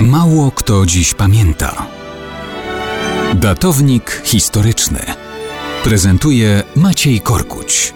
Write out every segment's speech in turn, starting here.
Mało kto dziś pamięta. Datownik historyczny prezentuje Maciej Korkuć.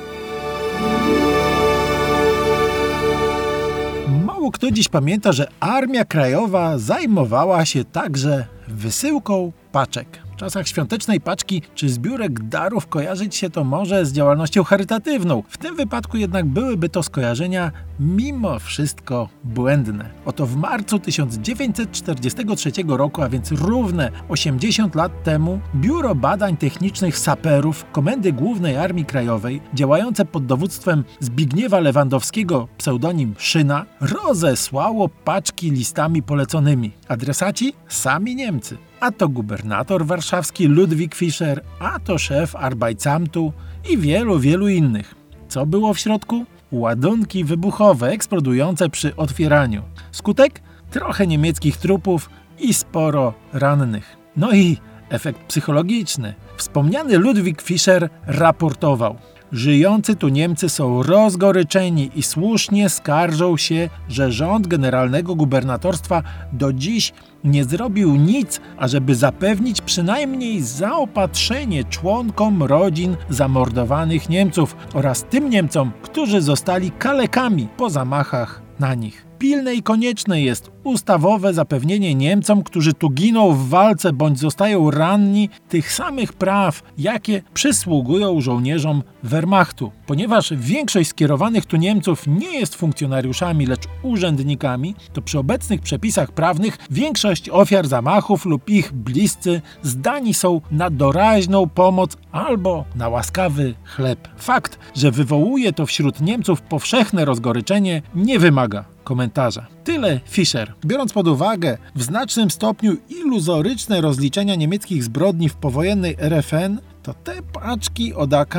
Mało kto dziś pamięta, że Armia Krajowa zajmowała się także wysyłką paczek. W czasach świątecznej paczki czy zbiórek darów kojarzyć się to może z działalnością charytatywną. W tym wypadku jednak byłyby to skojarzenia mimo wszystko błędne. Oto w marcu 1943 roku, a więc równe 80 lat temu, Biuro Badań Technicznych Saperów Komendy Głównej Armii Krajowej, działające pod dowództwem Zbigniewa Lewandowskiego, pseudonim Szyna, rozesłało paczki listami poleconymi. Adresaci? Sami Niemcy a to gubernator warszawski Ludwik Fischer, a to szef Arbeitsamtu i wielu, wielu innych. Co było w środku? Ładunki wybuchowe eksplodujące przy otwieraniu. Skutek? Trochę niemieckich trupów i sporo rannych. No i efekt psychologiczny. Wspomniany Ludwik Fischer raportował – Żyjący tu Niemcy są rozgoryczeni i słusznie skarżą się, że rząd generalnego gubernatorstwa do dziś nie zrobił nic, ażeby zapewnić przynajmniej zaopatrzenie członkom rodzin zamordowanych Niemców oraz tym Niemcom, którzy zostali kalekami po zamachach na nich pilne i konieczne jest ustawowe zapewnienie Niemcom, którzy tu giną w walce bądź zostają ranni, tych samych praw, jakie przysługują żołnierzom Wehrmachtu. Ponieważ większość skierowanych tu Niemców nie jest funkcjonariuszami, lecz urzędnikami, to przy obecnych przepisach prawnych większość ofiar zamachów lub ich bliscy zdani są na doraźną pomoc albo na łaskawy chleb. Fakt, że wywołuje to wśród Niemców powszechne rozgoryczenie, nie wymaga komentarza. Tyle Fischer. Biorąc pod uwagę w znacznym stopniu iluzoryczne rozliczenia niemieckich zbrodni w powojennej RFN, to te paczki od AK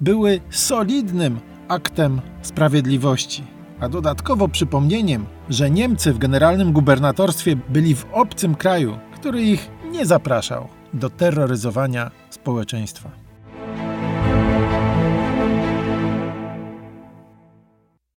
były solidnym aktem sprawiedliwości. A dodatkowo przypomnieniem, że Niemcy w generalnym gubernatorstwie byli w obcym kraju, który ich nie zapraszał do terroryzowania społeczeństwa.